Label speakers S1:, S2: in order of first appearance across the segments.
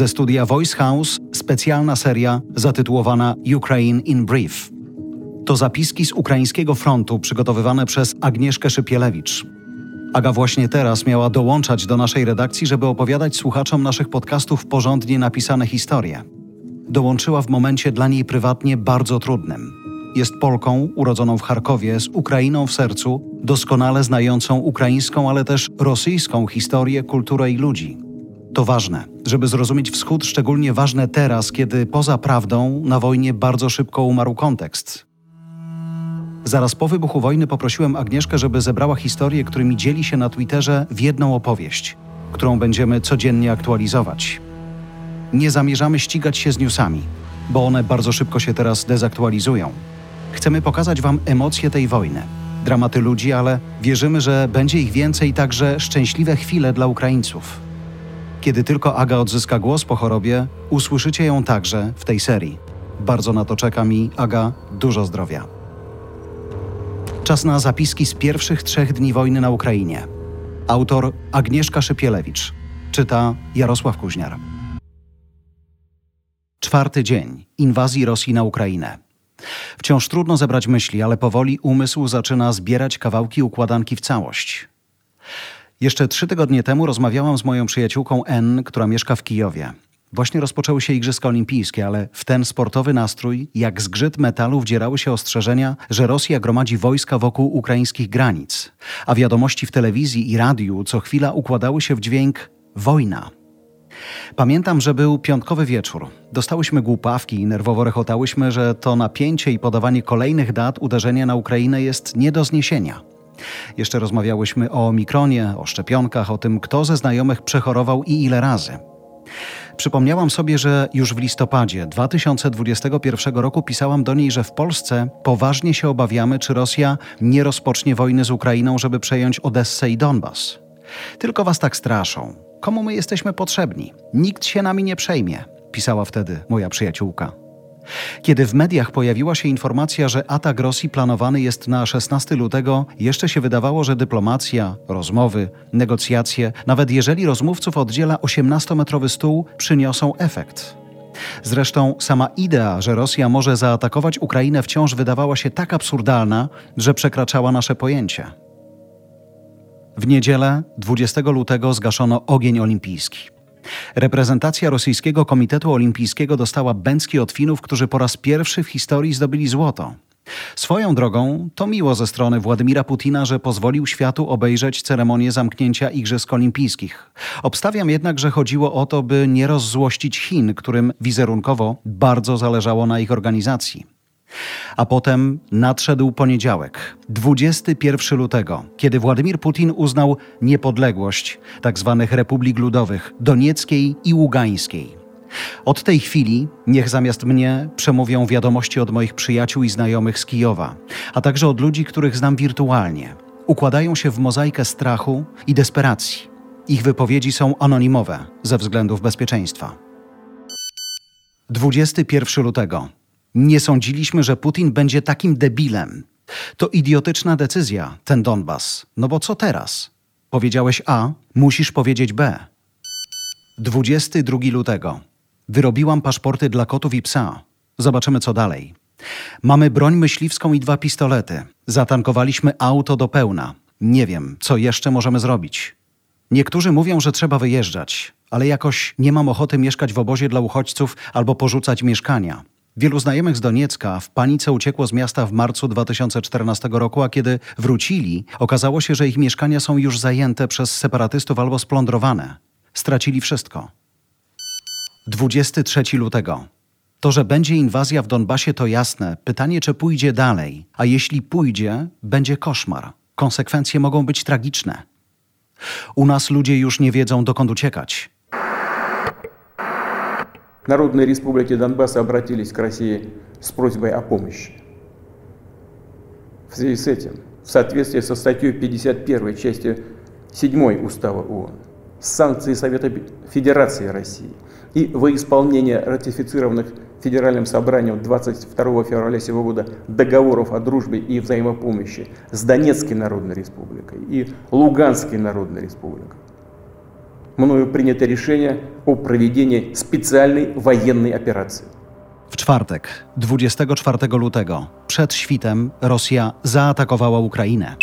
S1: Ze studia Voice House specjalna seria zatytułowana Ukraine in Brief. To zapiski z ukraińskiego frontu przygotowywane przez Agnieszkę Szypielewicz. Aga właśnie teraz miała dołączać do naszej redakcji, żeby opowiadać słuchaczom naszych podcastów porządnie napisane historie. Dołączyła w momencie dla niej prywatnie bardzo trudnym. Jest Polką urodzoną w Charkowie z Ukrainą w sercu, doskonale znającą ukraińską, ale też rosyjską historię, kulturę i ludzi. To ważne, żeby zrozumieć Wschód, szczególnie ważne teraz, kiedy poza prawdą na wojnie bardzo szybko umarł kontekst. Zaraz po wybuchu wojny poprosiłem Agnieszkę, żeby zebrała historie, którymi dzieli się na Twitterze w jedną opowieść, którą będziemy codziennie aktualizować. Nie zamierzamy ścigać się z newsami, bo one bardzo szybko się teraz dezaktualizują. Chcemy pokazać Wam emocje tej wojny, dramaty ludzi, ale wierzymy, że będzie ich więcej także szczęśliwe chwile dla Ukraińców. Kiedy tylko Aga odzyska głos po chorobie, usłyszycie ją także w tej serii. Bardzo na to czekam i Aga, dużo zdrowia. Czas na zapiski z pierwszych trzech dni wojny na Ukrainie. Autor Agnieszka Szypielewicz. Czyta Jarosław Kuźniar. Czwarty dzień inwazji Rosji na Ukrainę. Wciąż trudno zebrać myśli, ale powoli umysł zaczyna zbierać kawałki układanki w całość. Jeszcze trzy tygodnie temu rozmawiałam z moją przyjaciółką N, która mieszka w Kijowie. Właśnie rozpoczęły się Igrzyska Olimpijskie, ale w ten sportowy nastrój, jak zgrzyt metalu, wdzierały się ostrzeżenia, że Rosja gromadzi wojska wokół ukraińskich granic, a wiadomości w telewizji i radiu co chwila układały się w dźwięk wojna. Pamiętam, że był piątkowy wieczór. Dostałyśmy głupawki i nerwowo rechotałyśmy, że to napięcie i podawanie kolejnych dat uderzenia na Ukrainę jest nie do zniesienia. Jeszcze rozmawiałyśmy o mikronie, o szczepionkach, o tym, kto ze znajomych przechorował i ile razy. Przypomniałam sobie, że już w listopadzie 2021 roku pisałam do niej, że w Polsce poważnie się obawiamy, czy Rosja nie rozpocznie wojny z Ukrainą, żeby przejąć Odessę i Donbas. Tylko was tak straszą. Komu my jesteśmy potrzebni? Nikt się nami nie przejmie, pisała wtedy moja przyjaciółka. Kiedy w mediach pojawiła się informacja, że atak Rosji planowany jest na 16 lutego, jeszcze się wydawało, że dyplomacja, rozmowy, negocjacje, nawet jeżeli rozmówców oddziela 18-metrowy stół, przyniosą efekt. Zresztą sama idea, że Rosja może zaatakować Ukrainę wciąż wydawała się tak absurdalna, że przekraczała nasze pojęcie. W niedzielę 20 lutego zgaszono ogień olimpijski. Reprezentacja rosyjskiego Komitetu Olimpijskiego dostała bęcki od Finów, którzy po raz pierwszy w historii zdobyli złoto. Swoją drogą to miło ze strony Władimira Putina, że pozwolił światu obejrzeć ceremonię zamknięcia Igrzysk Olimpijskich. Obstawiam jednak, że chodziło o to, by nie rozzłościć Chin, którym wizerunkowo bardzo zależało na ich organizacji. A potem nadszedł poniedziałek, 21 lutego, kiedy Władimir Putin uznał niepodległość tzw. Tak republik ludowych Donieckiej i Ługańskiej. Od tej chwili niech zamiast mnie przemówią wiadomości od moich przyjaciół i znajomych z Kijowa, a także od ludzi, których znam wirtualnie. Układają się w mozaikę strachu i desperacji. Ich wypowiedzi są anonimowe ze względów bezpieczeństwa. 21 lutego nie sądziliśmy, że Putin będzie takim debilem. To idiotyczna decyzja, ten Donbas. No bo co teraz? Powiedziałeś A, musisz powiedzieć B. 22 lutego. Wyrobiłam paszporty dla kotów i psa. Zobaczymy, co dalej. Mamy broń myśliwską i dwa pistolety. Zatankowaliśmy auto do pełna. Nie wiem, co jeszcze możemy zrobić. Niektórzy mówią, że trzeba wyjeżdżać, ale jakoś nie mam ochoty mieszkać w obozie dla uchodźców albo porzucać mieszkania. Wielu znajomych z Doniecka w panice uciekło z miasta w marcu 2014 roku, a kiedy wrócili, okazało się, że ich mieszkania są już zajęte przez separatystów albo splądrowane. Stracili wszystko. 23 lutego. To, że będzie inwazja w Donbasie, to jasne. Pytanie, czy pójdzie dalej. A jeśli pójdzie, będzie koszmar. Konsekwencje mogą być tragiczne. U nas ludzie już nie wiedzą, dokąd uciekać.
S2: Народные республики Донбасса обратились к России с просьбой о помощи. В связи с этим, в соответствии со статьей 51 части 7 Устава ООН, санкции Совета Федерации России и во исполнение ратифицированных Федеральным собранием 22 февраля сего года договоров о дружбе и взаимопомощи с Донецкой Народной Республикой и Луганской Народной Республикой, мною принято решение о проведении специальной военной операции.
S1: W czwartek, 24 lutego, przed świtem, Rosja zaatakowała Ukrainę.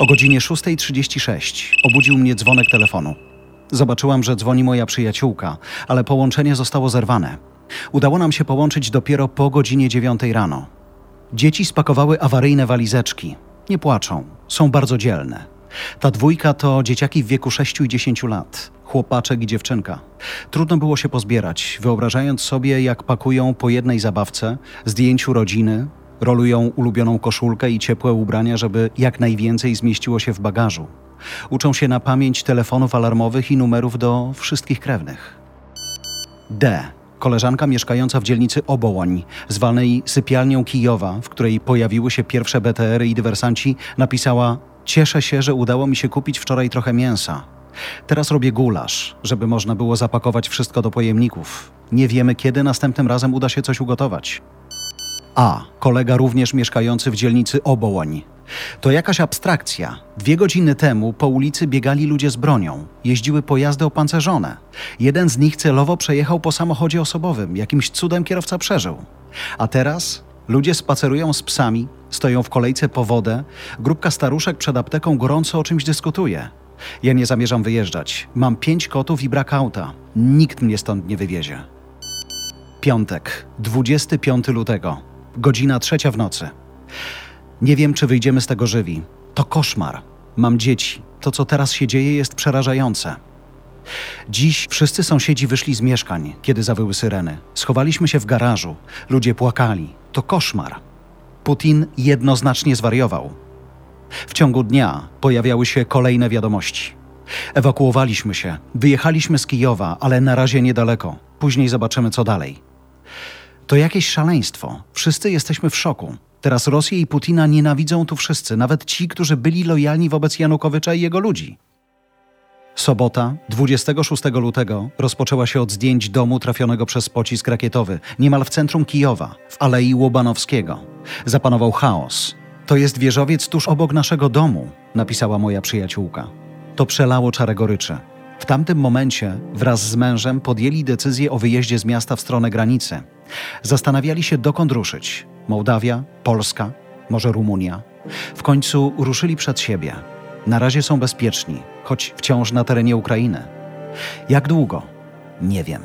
S1: O godzinie 6.36 obudził mnie dzwonek telefonu. Zobaczyłam, że dzwoni moja przyjaciółka, ale połączenie zostało zerwane. Udało nam się połączyć dopiero po godzinie 9 rano. Dzieci spakowały awaryjne walizeczki. Nie płaczą, są bardzo dzielne. Ta dwójka to dzieciaki w wieku 6 i 10 lat, chłopaczek i dziewczynka. Trudno było się pozbierać, wyobrażając sobie, jak pakują po jednej zabawce, zdjęciu rodziny, rolują ulubioną koszulkę i ciepłe ubrania, żeby jak najwięcej zmieściło się w bagażu. Uczą się na pamięć telefonów alarmowych i numerów do wszystkich krewnych. D. Koleżanka mieszkająca w dzielnicy Obołoń, zwanej sypialnią Kijowa, w której pojawiły się pierwsze BTR-y i dywersanci, napisała: Cieszę się, że udało mi się kupić wczoraj trochę mięsa. Teraz robię gulasz, żeby można było zapakować wszystko do pojemników. Nie wiemy, kiedy następnym razem uda się coś ugotować. A. Kolega również mieszkający w dzielnicy Obołoń. To jakaś abstrakcja. Dwie godziny temu po ulicy biegali ludzie z bronią. Jeździły pojazdy opancerzone. Jeden z nich celowo przejechał po samochodzie osobowym. Jakimś cudem kierowca przeżył. A teraz ludzie spacerują z psami, stoją w kolejce po wodę. Grupka staruszek przed apteką gorąco o czymś dyskutuje. Ja nie zamierzam wyjeżdżać. Mam pięć kotów i brak auta. Nikt mnie stąd nie wywiezie. Piątek, 25 lutego, godzina trzecia w nocy. Nie wiem, czy wyjdziemy z tego żywi. To koszmar. Mam dzieci. To, co teraz się dzieje, jest przerażające. Dziś wszyscy sąsiedzi wyszli z mieszkań, kiedy zawyły syreny. Schowaliśmy się w garażu. Ludzie płakali. To koszmar. Putin jednoznacznie zwariował. W ciągu dnia pojawiały się kolejne wiadomości. Ewakuowaliśmy się, wyjechaliśmy z Kijowa, ale na razie niedaleko. Później zobaczymy, co dalej. To jakieś szaleństwo. Wszyscy jesteśmy w szoku. Teraz Rosję i Putina nienawidzą tu wszyscy, nawet ci, którzy byli lojalni wobec Janukowycza i jego ludzi. Sobota, 26 lutego, rozpoczęła się od zdjęć domu trafionego przez pocisk rakietowy, niemal w centrum Kijowa, w Alei Łobanowskiego. Zapanował chaos. To jest wieżowiec tuż obok naszego domu, napisała moja przyjaciółka. To przelało czarę goryczy. W tamtym momencie wraz z mężem podjęli decyzję o wyjeździe z miasta w stronę granicy. Zastanawiali się, dokąd ruszyć. Mołdawia, Polska, może Rumunia. W końcu ruszyli przed siebie. Na razie są bezpieczni, choć wciąż na terenie Ukrainy. Jak długo? Nie wiem.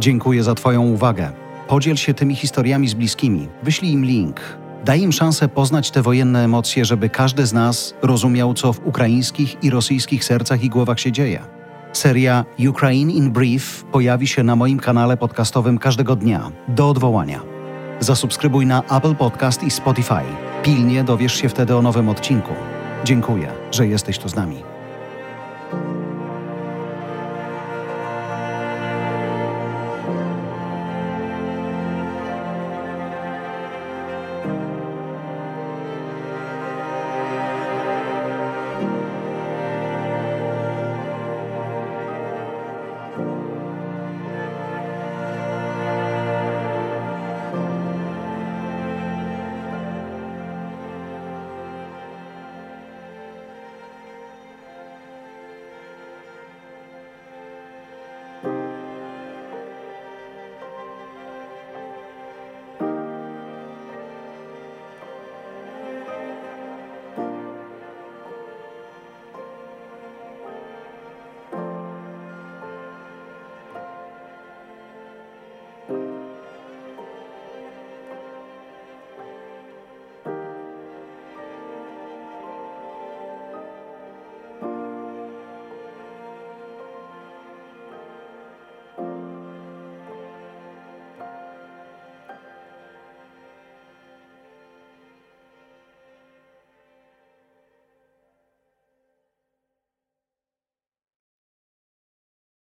S1: Dziękuję za Twoją uwagę. Podziel się tymi historiami z bliskimi. Wyślij im link. Daj im szansę poznać te wojenne emocje, żeby każdy z nas rozumiał, co w ukraińskich i rosyjskich sercach i głowach się dzieje. Seria Ukraine in Brief pojawi się na moim kanale podcastowym każdego dnia, do odwołania. Zasubskrybuj na Apple Podcast i Spotify. Pilnie dowiesz się wtedy o nowym odcinku. Dziękuję, że jesteś tu z nami.